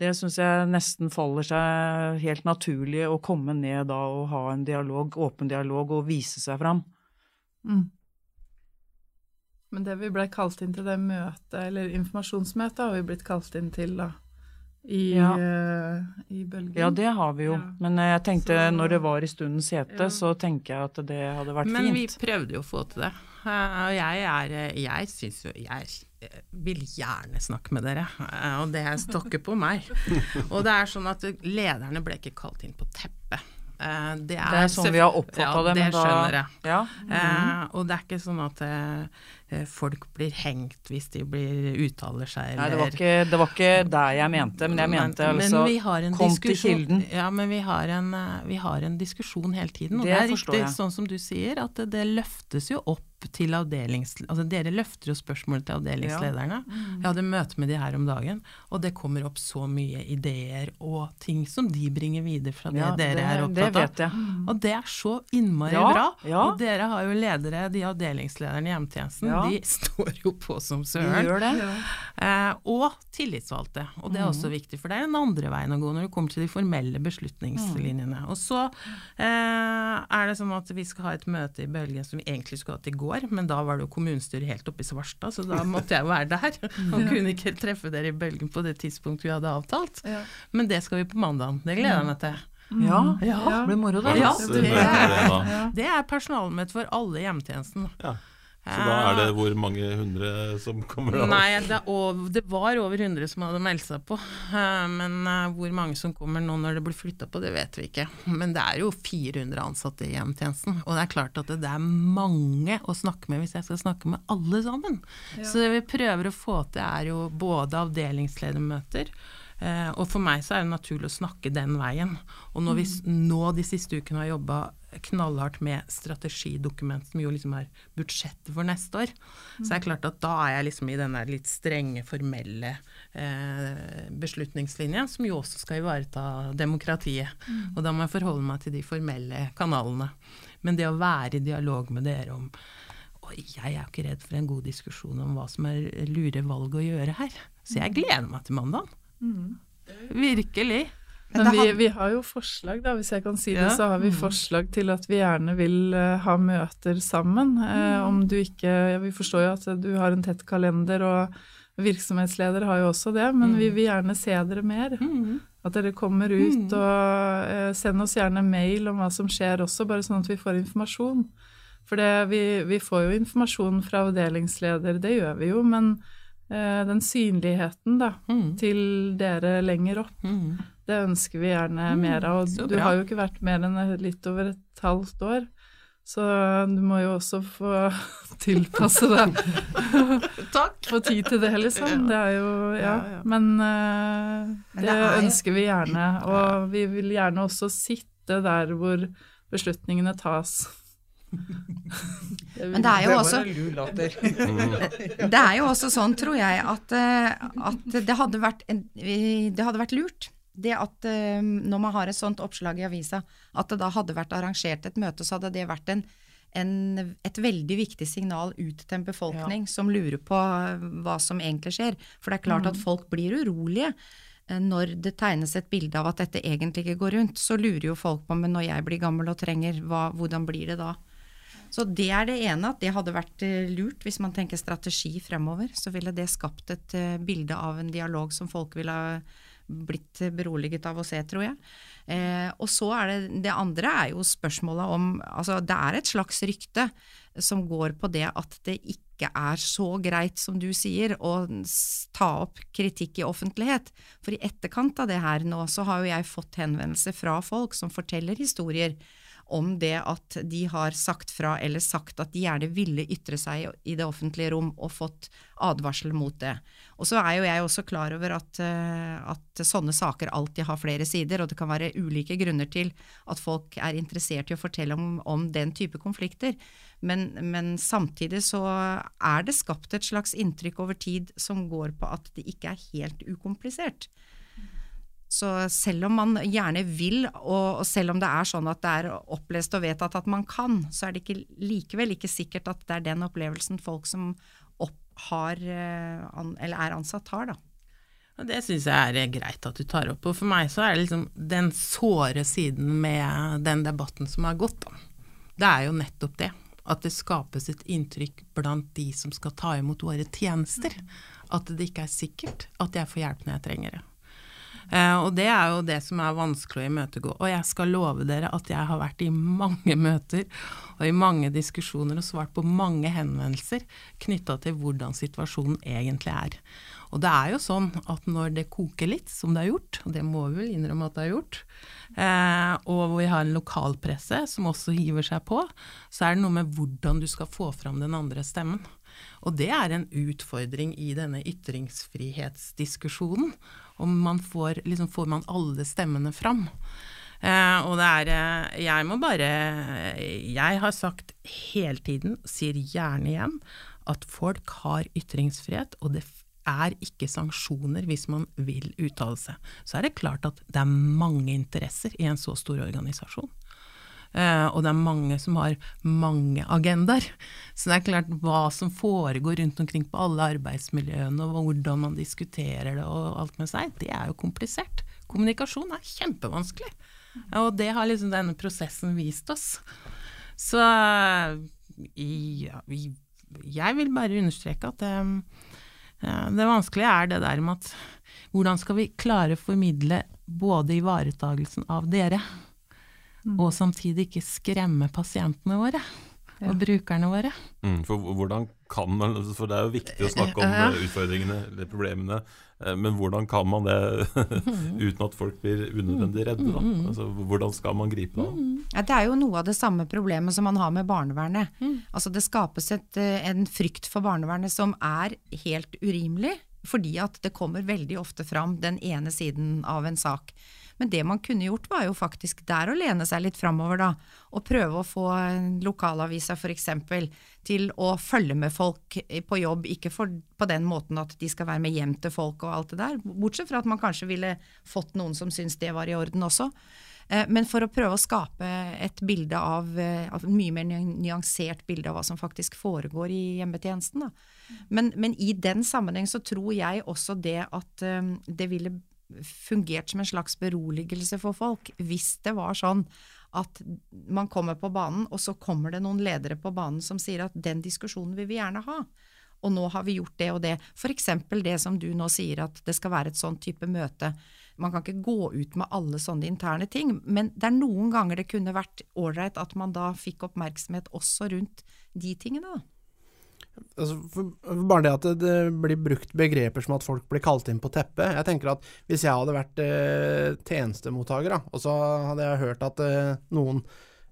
Det syns jeg nesten faller seg helt naturlig å komme ned da og ha en dialog, åpen dialog, og vise seg fram. Mm. Men det vi ble kalt inn til det møtet, eller informasjonsmøtet, har vi blitt kalt inn til, da. I, Ja. uh, i bølgen. Ja, det har vi jo. Ja. Men uh, jeg tenkte Så- når det var i stundens hete, Ja. så tenker jeg at det hadde vært Men vi prøvde jo å få til det. Og jeg er Jeg syns jo Jeg vil gjerne snakke med dere, og det stokker på meg. Og det er sånn at lederne ble ikke kalt inn på teppet. Eh, Det er, Det er sånn vi har oppfatta ja, det, men det da skjønner jeg. Ja. Eh, og det er ikke sånn at eh, folk blir hengt hvis de blir uttaler seg, Nei, det var, ikke, det var ikke der jeg mente, men jeg mente men, altså men vi kom til kilden. Ja, men vi har en, eh, vi har en diskusjon hele tiden. Og Det det, er riktig, jeg. sånn som du sier, at det, det løftes jo opp til avdelings... Altså dere løfter jo spørsmålet til avdelingslederne. Jeg hadde møte med de her om dagen, og det kommer opp så mye ideer og ting som de bringer videre fra det Ja, dere det, er opptatt av. Og det er så innmari Ja, bra. ja. Og dere har jo ledere, de avdelingslederne i hjemmetjenesten, Ja. De står jo på som søren. gjør det. Eh, og tillitsvalgte. Og det er også viktig, for det er den andre veien å gå når det kommer til de formelle beslutningslinjene. Og så eh, er det sånn at vi skal ha et møte i Bølgen som vi egentlig skulle hatt i går, men da var det jo kommunestyret helt oppe i Svarstad, så da måtte jeg jo være der. Og kunne ikke treffe dere i Bølgen på det tidspunktet vi hadde avtalt. Men det skal vi på mandag. Det gleder jeg meg til. Ja, Ja. det blir moro, da. Ja, det er-. Det er personalmøte for alle i hjemmetjenesten. Ja. Så da er det hvor mange hundre som kommer da? Nei, det, over, det var over 100 som hadde meldt seg på. Eh, Men eh, hvor mange som kommer nå når det blir flytta på, det vet vi ikke. Men det er jo 400 ansatte i hjemmetjenesten. Og det er klart at det, det er mange å snakke med hvis jeg skal snakke med alle sammen. Så det vi prøver å få til er jo både avdelingsledermøter, eh, og for meg så er det naturlig å snakke den veien. Og når vi nå de siste ukene har jobba knallhardt med strategidokument, som jo liksom er budsjettet for neste år, så er det klart at da er jeg liksom i den litt strenge, formelle eh, beslutningslinja, som jo også skal ivareta demokratiet. Og da må jeg forholde meg til de formelle kanalene. Men det å være i dialog med dere om og jeg er jo ikke redd for en god diskusjon om hva som er lure valg å gjøre her. Så jeg gleder meg til mandag. Virkelig. Men vi, vi har jo forslag, da, hvis jeg kan si det, Ja. så har vi Mm. forslag til at vi gjerne vil eh, ha møter sammen. Eh, Mm. om du ikke ja, Vi forstår jo at du har en tett kalender, og Virksomhetsledere har jo også det, men vi vil gjerne se dere mer. At dere kommer ut, og eh, send oss gjerne mail om hva som skjer også, bare sånn at vi får informasjon. For det, vi, vi får jo informasjon fra avdelingsleder, det gjør vi jo, men den synligheten da, Mm. til dere lenger opp, Mm. det ønsker vi gjerne mer av. Og du har jo ikke vært mer enn litt over et halvt år, så du må jo også få tilpasse deg. Takk! Få tid til det, liksom. Det er jo Ja. Men, eh, Men det, er ønsker vi gjerne. Og vi vil gjerne også sitte der hvor beslutningene tas. Men det er jo også Mm. Det er jo også sånn, tror jeg, at, eh, at det, hadde vært det hadde vært lurt. Det at eh, når man har et sånt oppslag i avisa, at det da hadde vært arrangert et møte, så hadde det vært en, en, et veldig viktig signal ut til en befolkning som lurer på eh, hva som egentlig skjer. For det er klart at folk blir urolige. Når det tegnes et bilde av at dette egentlig ikke går rundt, så lurer jo folk på men når jeg blir gammel og trenger, hva, hvordan blir det da? Så det er det ene, at det hadde vært eh, lurt hvis man tenker strategi fremover. Så ville det skapt et eh, bilde av en dialog som folk ville blitt beroliget av å se, tror jeg. Eh, og så er det det andre er jo spørsmålet om Altså det er et slags rykte som går på det at det ikke er så greit, som du sier, å ta opp kritikk i offentlighet. For i etterkant av det her nå, så har jo jeg fått henvendelser fra folk som forteller historier om det at de har sagt fra eller sagt at de gjerne ville ytre seg i det offentlige rom og fått advarsel mot det. Og så er jo jeg også klar over at, eh, at sånne saker alltid har flere sider, og det kan være ulike grunner til at folk er interessert i å fortelle om, om den type konflikter. Men, men samtidig så er det skapt et slags inntrykk over tid som går på at det ikke er helt ukomplisert. Så selv om man gjerne vil, og selv om det er sånn at det er opplest og vedtatt at man kan, så er det ikke, likevel ikke sikkert at det er den opplevelsen folk som opp, har, eh, eller er ansatt, har. da. Det syns jeg er greit at du tar opp. Og for meg så er det liksom den såre siden med den debatten som har gått, da. Det er jo nettopp det. At det skapes et inntrykk blant de som skal ta imot våre tjenester. At det ikke er sikkert at jeg får hjelp når jeg trenger det. Eh, og det er jo det som er vanskelig å imøtegå. Og jeg skal love dere at jeg har vært i mange møter og i mange diskusjoner og svart på mange henvendelser knytta til hvordan situasjonen egentlig er. Og det er jo sånn at når det koker litt, som det har gjort, og det må vi vel innrømme at det har gjort, eh, og vi har en lokalpresse som også hiver seg på, så er det noe med hvordan du skal få fram den andre stemmen. Og det er en utfordring i denne ytringsfrihetsdiskusjonen. Om man får, liksom får man alle stemmene fram. Eh, og det er eh, Jeg må bare Jeg har sagt hele tiden, sier gjerne igjen, at folk har ytringsfrihet, og det er ikke sanksjoner hvis man vil uttale seg. Så er det klart at det er mange interesser i en så stor organisasjon. Eh, og det er mange som har mange agendaer. Så det er klart hva som foregår rundt omkring på alle arbeidsmiljøene, og hvordan man diskuterer det og alt med seg, det er jo komplisert. Kommunikasjon er kjempevanskelig. Og det har liksom denne prosessen vist oss. Så ja, vi- jeg vil bare understreke at det, eh, det vanskelige er det der med at hvordan skal vi klare å formidle både ivaretagelsen av dere, og samtidig ikke skremme pasientene våre og brukerne våre. Mm, for hvordan kan man For det er jo viktig å snakke om Ja. utfordringene eller problemene, eh, men hvordan kan man det uten at folk blir unødvendig redde? Da? Altså, hvordan skal man gripe det an? Ja, det er jo noe av det samme problemet som man har med barnevernet. Altså det skapes et, eh, en frykt for barnevernet som er helt urimelig, fordi at det kommer veldig ofte fram den ene siden av en sak. Men det man kunne gjort var jo faktisk der å lene seg litt framover, da. Og prøve å få lokalavisa f.eks. til å følge med folk på jobb, ikke for, på den måten at de skal være med hjem til folk og alt det der. Bortsett fra at man kanskje ville fått noen som syntes det var i orden også. Eh, Men for å prøve å skape et bilde av, eh, av en mye mer nyansert bilde av hva som faktisk foregår i hjemmetjenesten. Da. Men, men i den sammenheng så tror jeg også det at eh, det ville fungert som en slags beroligelse for folk hvis det var sånn at man kommer på banen, og så kommer det noen ledere på banen som sier at den diskusjonen vil vi gjerne ha. og nå har vi gjort det og det. F.eks. det som du nå sier, at det skal være et sånn type møte. Man kan ikke gå ut med alle sånne interne ting, men det er noen ganger det kunne vært ålreit at man da fikk oppmerksomhet også rundt de tingene, da. Altså, bare det at det, blir brukt begreper som at folk blir kalt inn på teppet. Jeg tenker at Hvis jeg hadde vært eh, tjenestemottaker, og så hadde jeg hørt at eh, noen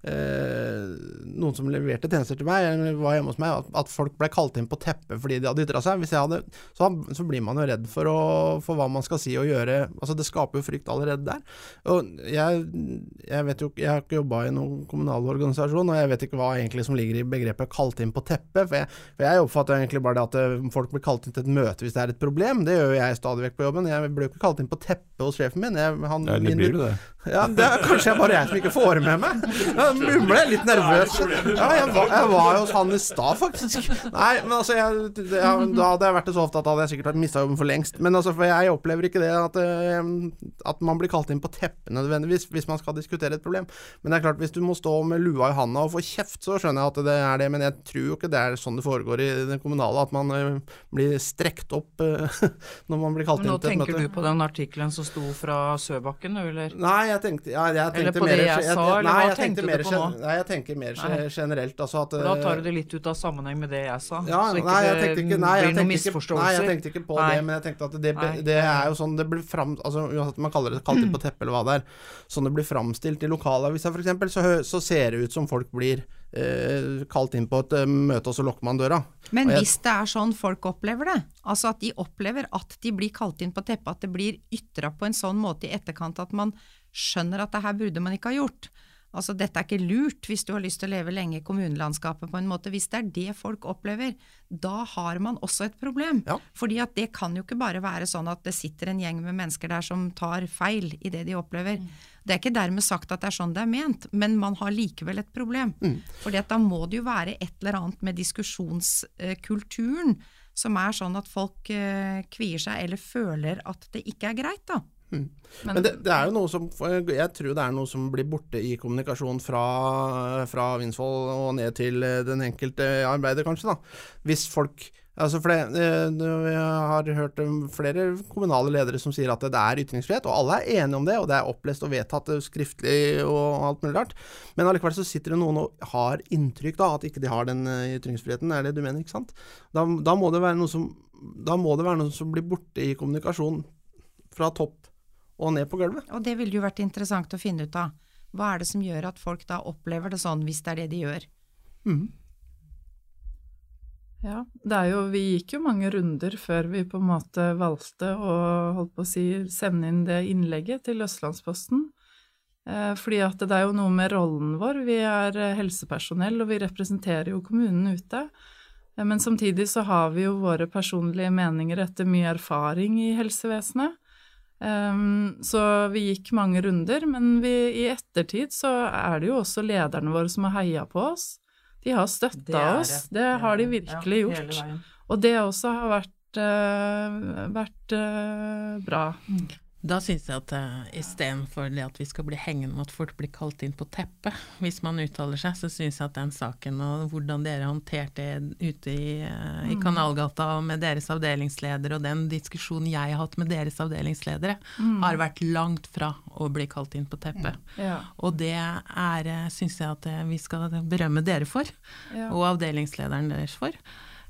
noen som leverte tjenester til meg, eller var hjemme hos meg, at, folk ble kalt inn på teppet fordi de hadde ytra seg. Hadde, så, så, blir man jo redd for, å, for, hva man skal si og gjøre. Altså Det skaper jo frykt allerede der. Og jeg, jeg vet jo jeg har ikke jobba i noen kommunal organisasjon, og jeg vet ikke hva egentlig som ligger i begrepet 'kalt inn på teppet'. For jeg, for jeg oppfatter egentlig bare det at eh, folk blir kalt inn til et møte hvis det er et problem. Det gjør jeg stadig vekk på jobben. Jeg ble jo ikke kalt inn på teppet hos sjefen min. Jeg, han, ja, det blir du det? Ja, det er kanskje bare jeg som ikke får med meg. Jeg er litt nervøs. Ja, jeg var, jeg var hos han i stad, faktisk. Nei, men altså jeg, jeg, Da hadde jeg vært så ofte at hadde jeg sikkert mista jobben for lengst. Men altså, for jeg opplever ikke det at, eh, at man blir kalt inn på teppet nødvendigvis hvis man skal diskutere et problem. Men det er klart, hvis du må stå med lua i handa og få kjeft, så skjønner jeg at det er det. Men jeg tror jo ikke det er sånn det foregår i det kommunale, at man uh, blir strekt opp uh, når man blir kalt inn til et møte. Nå tenker du på den artikkelen som sto fra Søbakken, eller? Nei, jeg tenkte, ja, jeg tenkte Eller på mer, det jeg sa, eller hva tenkte mer, på nå? Nei, jeg tenker mer Nei. generelt. Altså at, Da tar du det litt ut av sammenheng med det jeg sa, ja, så ikke nei, jeg det tenkte ikke, nei, jeg blir noen tenkte ikke, nei, jeg tenkte ikke på Nei. det, men jeg tenkte at det, det er jo sånn det blir fram... Altså, uansett om man kaller det kalt inn på teppet eller hva det er, sånn det blir framstilt i lokalavisa f.eks., så, så ser det ut som folk blir eh, kalt inn på et eh, møte, og så lukker man døra. Men jeg- hvis det er sånn folk opplever det, altså at de opplever at de blir kalt inn på teppet, at det blir ytra på en sånn måte i etterkant at man skjønner at det her burde man ikke ha gjort. Altså dette er ikke lurt hvis du har lyst til å leve lenge i kommunelandskapet på en måte. Hvis det er det folk opplever, da har man også et problem. Ja. Fordi at det kan jo ikke bare være sånn at det sitter en gjeng med mennesker der som tar feil i det de opplever. Det er ikke dermed sagt at det er sånn det er ment, men man har likevel et problem. Fordi at da må det jo være et eller annet med diskusjonskulturen som er sånn at folk eh, kvier seg eller føler at det ikke er greit, da. Men, det, det er jo noe som Jeg tror det er noe som blir borte i kommunikasjon fra, fra Vinsvoll og ned til eh, den enkelte arbeider, kanskje. da. Hvis folk Altså for det, eh, Jeg har hørt um, flere kommunale ledere som sier at det er ytringsfrihet, og alle er enige om det, og det er opplest og vedtatt eh, skriftlig og alt mulig rart. Men allikevel så sitter det noen og har inntrykk da, at ikke de har den ytringsfriheten. Er det du mener, ikke sant? Da, da, må det være noe som, da må det være noe som blir borte i kommunikasjon fra topp og ned på gulvet. Og det ville jo vært interessant å finne ut av. Hva er det som gjør at folk da opplever det sånn, hvis det er det de gjør? Ja, det er jo, vi gikk jo mange runder før vi på en måte valgte å holdt på å si, sende inn det innlegget til Østlandsposten. Eh, fordi at det er jo noe med rollen vår. Vi er eh, helsepersonell, og vi representerer jo kommunen ute. Eh, men samtidig så har vi jo våre personlige meninger etter mye erfaring i helsevesenet. Um, så vi gikk mange runder, men vi, i ettertid så er det jo også lederne våre som har heia på oss. De har støtta oss, det. det har de virkelig Ja, gjort. Og det også har vært, uh, vært uh, bra. Da syns jeg at uh, istedenfor det at vi skal bli hengende med at folk blir kalt inn på teppet hvis man uttaler seg, så syns jeg at den saken og hvordan dere håndterte det ute i, uh, i Kanalgata og med deres avdelingsleder og den diskusjonen jeg har hatt med deres avdelingsledere, har vært langt fra å bli kalt inn på teppet. Ja. Og det er, syns jeg at eh, vi skal berømme dere for, Ja. og avdelingslederen deres for.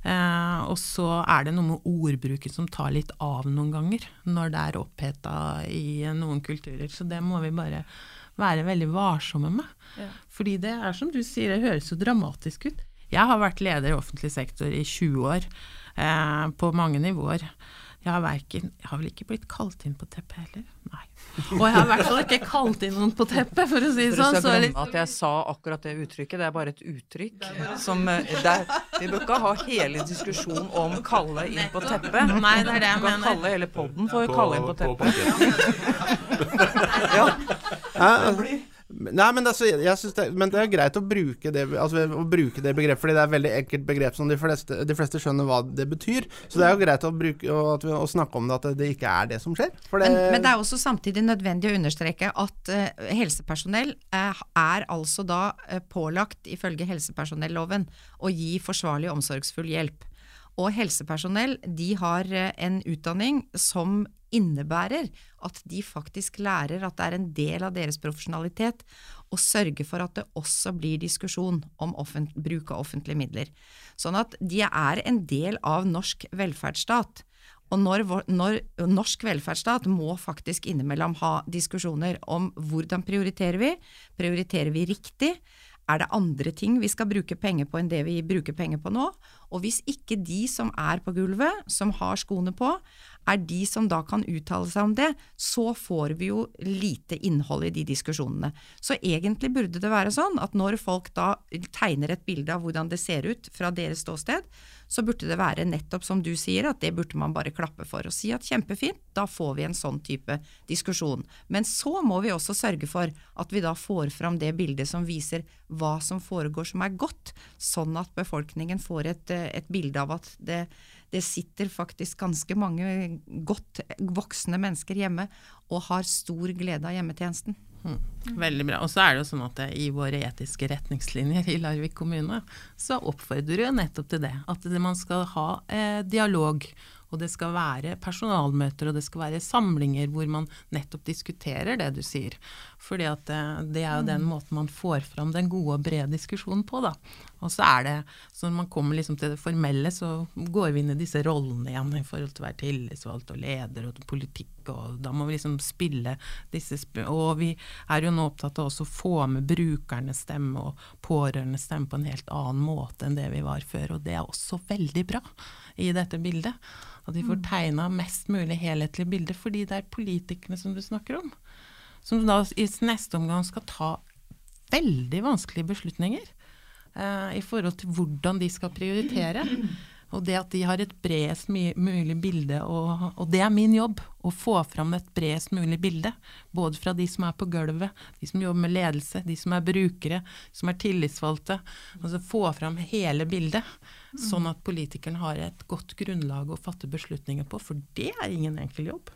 Eh, og så er det noe med ordbruken som tar litt av noen ganger, når det er oppheta i noen kulturer. Så det må vi bare være veldig varsomme med. Ja. Fordi det er som du sier, det høres jo dramatisk ut. Jeg har vært leder i offentlig sektor i 20 år, eh, på mange nivåer. Jeg har, verken, jeg har vel ikke blitt kalt inn på teppet heller? Nei. Og jeg har i hvert fall ikke kalt inn noen på teppet, for å si det sånn. Så glemme at jeg sa akkurat det uttrykket. Det er bare et uttrykk som eh, der, Vi bør ikke ha hele diskusjonen om kalle inn på teppet. Nei, det er det jeg Du kan mener. kalle hele podden for kalle inn på teppet. parketten. Ja. Nei, altså, men det, er så- jeg det, men det er greit å bruke det, altså, å bruke det begrepet, fordi det er et veldig enkelt begrep som de fleste, de fleste skjønner hva det betyr. Så det er jo greit å, bruke, å, å snakke om det, at det ikke er det som skjer. Det, Men, men det er også samtidig nødvendig å understreke at uh, helsepersonell uh, er altså da uh, pålagt, ifølge helsepersonelloven, å gi forsvarlig omsorgsfull hjelp. Og helsepersonell de har en utdanning som innebærer at de faktisk lærer at det er en del av deres profesjonalitet å sørge for at det også blir diskusjon om bruk av offentlige midler. Sånn at de er en del av norsk velferdsstat. Og når, når, norsk velferdsstat må faktisk innimellom ha diskusjoner om hvordan prioriterer vi, prioriterer vi riktig, er det andre ting vi skal bruke penger på enn det vi bruker penger på nå? Og hvis ikke de som er på gulvet, som har skoene på, er de som da kan uttale seg om det, så får vi jo lite innhold i de diskusjonene. Så egentlig burde det være sånn at når folk da tegner et bilde av hvordan det ser ut fra deres ståsted, så burde det være nettopp som du sier, at det burde man bare klappe for og si at kjempefint, da får vi en sånn type diskusjon. Men så må vi også sørge for at vi da får fram det bildet som viser hva som foregår som er godt, sånn at befolkningen får et, et bilde av at det, det sitter faktisk ganske mange godt voksne mennesker hjemme og har stor glede av hjemmetjenesten. Mm. Veldig bra. Og så er det jo sånn at i våre etiske retningslinjer i Larvik kommune, så oppfordrer jo nettopp til det. At man skal ha eh, dialog og det skal være personalmøter, og det skal være samlinger hvor man nettopp diskuterer det du sier. Fordi at det, eh, det er jo den mm. måten man får fram den gode og brede diskusjonen på, da. Og så er det, så når man kommer liksom til det formelle, så går vi inn i disse rollene igjen i forhold til å være tillitsvalgt og leder og politikk, og da må vi liksom spille disse Og vi er jo nå opptatt av også å få med brukernes stemme og pårørendes stemme på en helt annen måte enn det vi var før, og det er også veldig bra i dette bildet. At de får mm. tegna mest mulig helhetlig bilde, fordi det er politikerne som du snakker om. Som da i neste omgang skal ta veldig vanskelige beslutninger eh, i forhold til hvordan de skal prioritere. Og det at de har et bredest mulig bilde, og, og, det er min jobb, å få fram et bredest mulig bilde. Både fra de som er på gulvet, de som jobber med ledelse, de som er brukere, som er tillitsvalgte. Altså få fram hele bildet, sånn at politikerne har et godt grunnlag å fatte beslutninger på, for det er ingen enkel jobb.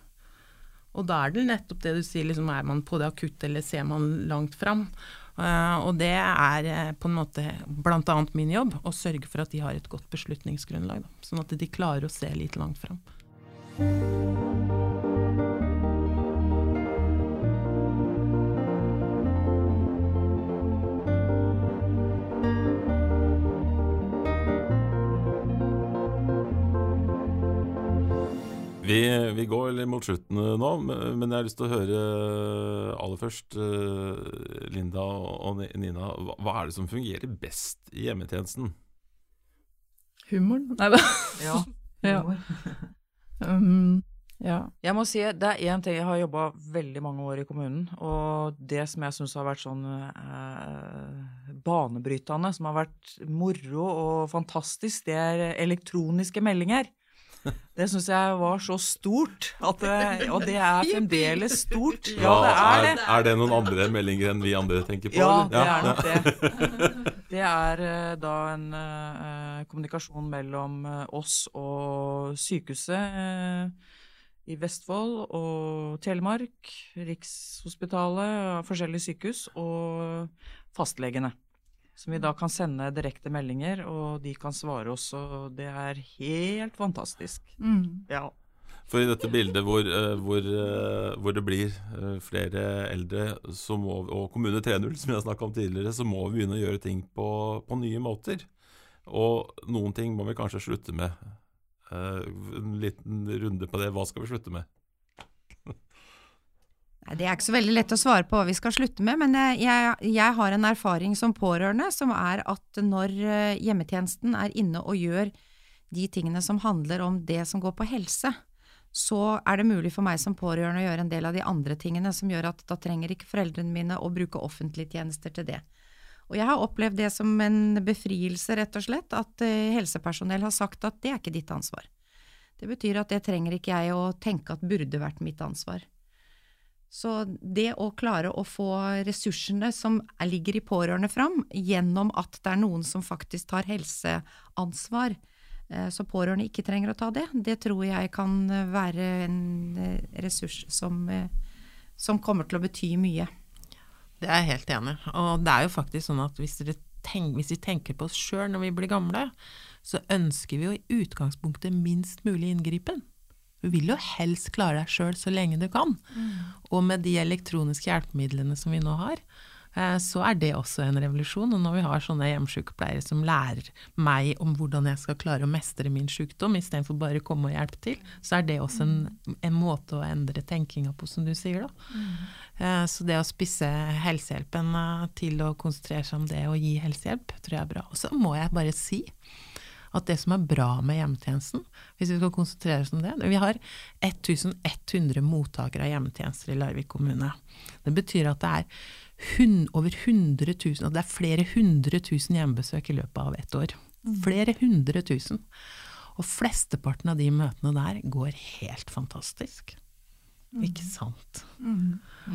Og da er det nettopp det du sier, liksom, er man på det akutte, eller ser man langt fram? Uh, og det er uh, på en måte bl.a. min jobb å sørge for at de har et godt beslutningsgrunnlag. Da, sånn at de klarer å se litt langt fram. Vi, går litt mot slutten nå, men jeg har lyst til å høre aller først eh, Linda og Nina. Hva er det som fungerer best i hjemmetjenesten? Humoren? Nei da. Ja. Humor. um, ja. Jeg må si det er én ting Jeg har jobba veldig mange år i kommunen, og det som jeg syns har vært sånn eh, banebrytende, som har vært moro og fantastisk, det er elektroniske meldinger. Det syns jeg var så stort, det, og det er fremdeles stort. Ja, det er det. Er, det noen andre meldinger enn vi andre tenker på? Ja, det er nok det. Det er eh, da en uh, kommunikasjon mellom eh, oss og sykehuset uh, i Vestfold og Telemark, Rikshospitalet, forskjellige sykehus, og fastlegene. Som vi da kan sende direkte meldinger, og de kan svare oss. Og det er helt fantastisk. Mm. Ja. For i dette bildet hvor, eh, hvor, eh, hvor det blir eh, flere eldre må, og Kommune 3.0, som vi har snakka om tidligere, så må vi begynne å gjøre ting på, på, nye måter. Og noen ting må vi kanskje slutte med. En liten runde på det. Hva skal vi slutte med? Det er ikke så veldig lett å svare på hva vi skal slutte med, men jeg, jeg, har en erfaring som pårørende som er at når eh, hjemmetjenesten er inne og gjør de tingene som handler om det som går på helse, så er det mulig for meg som pårørende å gjøre en del av de andre tingene som gjør at da trenger ikke foreldrene mine å bruke offentlige tjenester til det. Og jeg har opplevd det som en befrielse, rett og slett, at eh, helsepersonell har sagt at det er ikke ditt ansvar. Det betyr at det trenger ikke jeg å tenke at burde vært mitt ansvar. Så det å klare å få ressursene som ligger i pårørende fram, gjennom at det er noen som faktisk tar helseansvar, eh, så pårørende ikke trenger å ta det, det tror jeg kan være en eh, ressurs som, eh, som kommer til å bety mye. Det er jeg helt enig Og det er jo faktisk sånn at hvis, tenk, hvis vi tenker på oss sjøl når vi blir gamle, så ønsker vi jo i utgangspunktet minst mulig inngripen. Du vil jo helst klare deg sjøl så lenge du kan. Og med de elektroniske hjelpemidlene som vi nå har, eh, så er det også en revolusjon. Og når vi har sånne hjemmesykepleiere som lærer meg om hvordan jeg skal klare å mestre min sykdom, istedenfor bare å komme og hjelpe til, så er det også en, en måte å endre tenkinga på, som du sier, da. Mm. Så det å spisse helsehjelpen eh, til å konsentrere seg om det og gi helsehjelp, tror jeg er bra. Og så må jeg bare si at det som er bra med hjemmetjenesten, hvis vi skal konsentrere oss om det Vi har 1100 mottakere av hjemmetjenester i Larvik kommune. Det betyr at det er over 100 000, og det er flere hundre tusen hjemmebesøk i løpet av ett år. Flere hundre tusen. Og flesteparten av de møtene der går helt fantastisk. Ikke sant?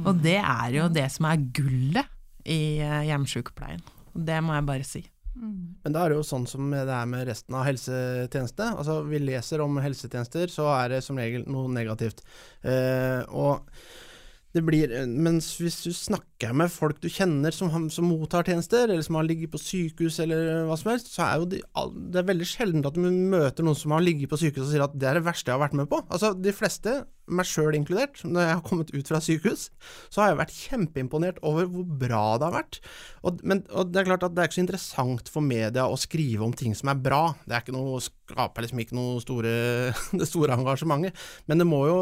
Og det er jo det som er gullet i eh, hjemmesykepleien. Det må jeg bare si. Men da er det jo sånn som det er med resten av helsetjenestene. Altså, vi leser om helsetjenester, så er det som regel noe negativt. Eh, og det blir Mens hvis du snakker med folk du kjenner som, som mottar tjenester, eller som har ligget på sykehus eller hva som helst, så er de, det er veldig sjelden at du møter noen som har ligget på sykehus og sier at det er det verste jeg har vært med på. Altså, de fleste, meg sjøl inkludert, når jeg har kommet ut fra sykehus, så har jeg vært kjempeimponert over hvor bra det har vært. Og, men, og det er klart at det er ikke så interessant for media å skrive om ting som er bra. Det er ikke noe, skaper liksom ikke noe store, det store engasjementet. Men det må jo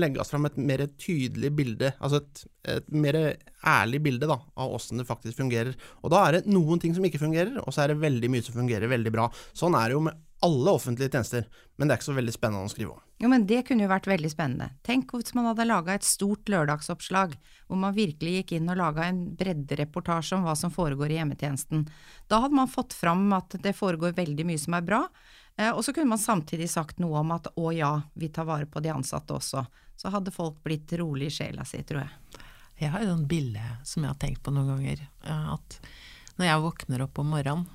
legges fram et mer tydelig bilde, altså et, et mer ærlig bilde da, av åssen det faktisk fungerer. Og da er det noen ting som ikke fungerer, og så er det veldig mye som fungerer veldig bra. Sånn er det jo med alle offentlige tjenester, men det er ikke så veldig spennende å skrive om. Jo, men det kunne jo vært veldig spennende. Tenk hvis man hadde laga et stort lørdagsoppslag, hvor man virkelig gikk inn og laga en breddereportasje om hva som foregår i hjemmetjenesten. Da hadde man fått fram at det foregår veldig mye som er bra, eh, og så kunne man samtidig sagt noe om at å ja, vi tar vare på de ansatte også. Så hadde folk blitt rolig i sjela si, tror jeg. Jeg har jo en bilde som jeg har tenkt på noen ganger. At når jeg våkner opp om morgenen,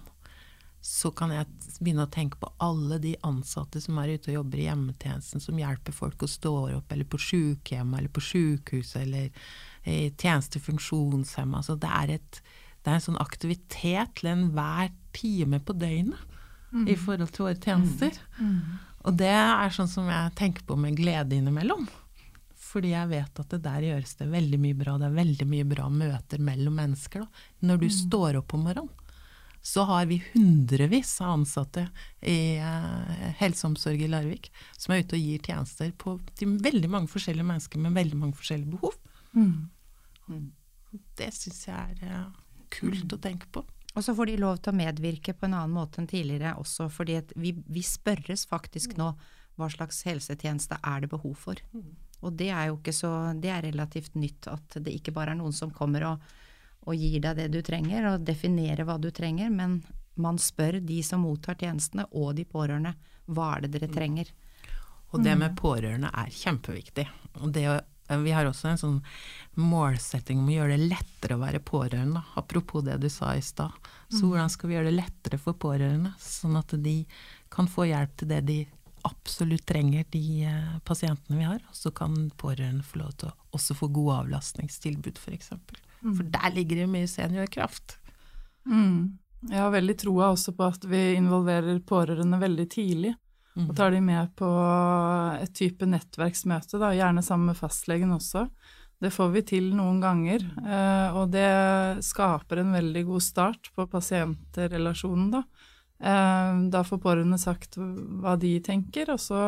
så kan jeg begynne å tenke på alle de ansatte som er ute og jobber i hjemmetjenesten, som hjelper folk å stå opp, eller på sykehjem, eller på sykehus, eller i tjeneste funksjonshemma. Altså det, er et, det er en sånn aktivitet til enhver time på døgnet i forhold til våre tjenester. Og det er sånn som jeg tenker på med glede innimellom. Fordi jeg vet at det der gjøres det veldig mye bra. Det er veldig mye bra møter mellom mennesker. Da. Når du står opp om morgenen, så har vi hundrevis av ansatte i eh, helseomsorg i Larvik som er ute og gir tjenester på, til veldig mange forskjellige mennesker med veldig mange forskjellige behov. Det syns jeg er eh, kult å tenke på. Og så får de lov til å medvirke på en annen måte enn tidligere også, fordi at vi, vi spørres faktisk nå hva slags helsetjeneste er det behov for. Og det er jo ikke så Det er relativt nytt at det ikke bare er noen som kommer og, og gir deg det du trenger, og definerer hva du trenger, men man spør de som mottar tjenestene, og de pårørende, hva er det dere trenger? Og det med pårørende er kjempeviktig. Og det å, vi har også en sånn målsetting om å gjøre det lettere å være pårørende. Apropos det du sa i stad. Så hvordan skal vi gjøre det lettere for pårørende, sånn at de kan få hjelp til det de absolutt trenger, de eh, pasientene vi har. Og så kan pårørende få lov til å også få gode avlastningstilbud, f.eks. For, for der ligger det mye seniorkraft. Mm. Jeg har veldig troa også på at vi involverer pårørende veldig tidlig. Og tar de med på et type nettverksmøte, da, gjerne sammen med fastlegen også. Det får vi til noen ganger, eh, og det skaper en veldig god start på pasientrelasjonen, da. Eh, da får pårørende sagt hva de tenker, og så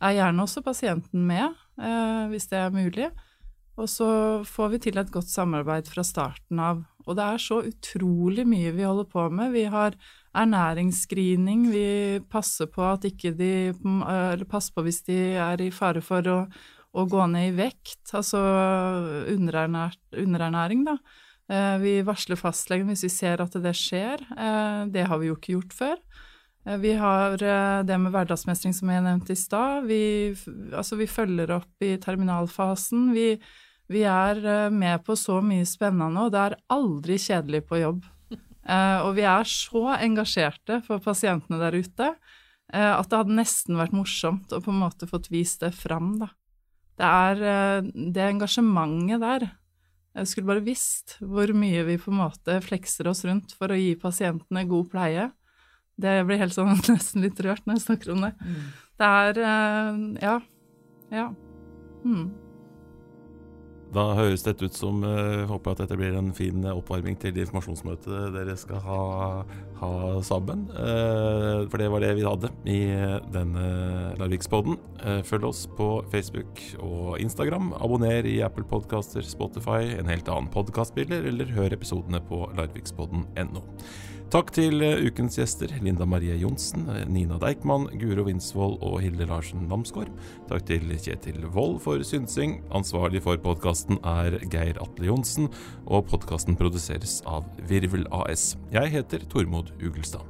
er gjerne også pasienten med, eh, hvis det er mulig. Og så får vi til et godt samarbeid fra starten av. Og det er så utrolig mye vi holder på med. Vi har ernæringsscreening, vi passer på de Eller passer på hvis de er i fare for å, å gå ned i vekt, altså underernæring, da. Eh, Vi varsler fastlegen hvis vi ser at det skjer. Eh, Det har vi jo ikke gjort før. Eh, Vi har det med hverdagsmestring som jeg nevnte i stad. Vi, altså vi følger opp i terminalfasen. Vi, vi er med på så mye spennende, og det er aldri kjedelig på jobb. Og vi er så engasjerte for pasientene der ute at det hadde nesten vært morsomt å på en måte fått vist det fram, da. Det er det engasjementet der. Jeg skulle bare visst hvor mye vi på en måte flekser oss rundt for å gi pasientene god pleie. det jeg blir helt sånn nesten litt rørt når jeg snakker om det. Mm. Det er eh, Ja. Ja. Mm. Da høres dette ut som uh, Håper at dette blir en fin oppvarming til informasjonsmøtet dere skal ha, ha sammen. Uh, for det var det vi hadde i denne Larvikspodden. Uh, følg oss på Facebook og Instagram. Abonner i Apple Podcaster, Spotify, en helt annen podkastspiller, eller hør episodene på larvikspodden.no. Takk til eh, ukens gjester Linda Marie Johnsen, eh, Nina Deichman, Guro Vinsvold og Hilde Larsen Namsgaard. Takk til Kjetil Wold for synsing. Ansvarlig for podkasten er Geir Atle Johnsen, og podkasten produseres av Virvel AS. Jeg heter Tormod Ugelstad.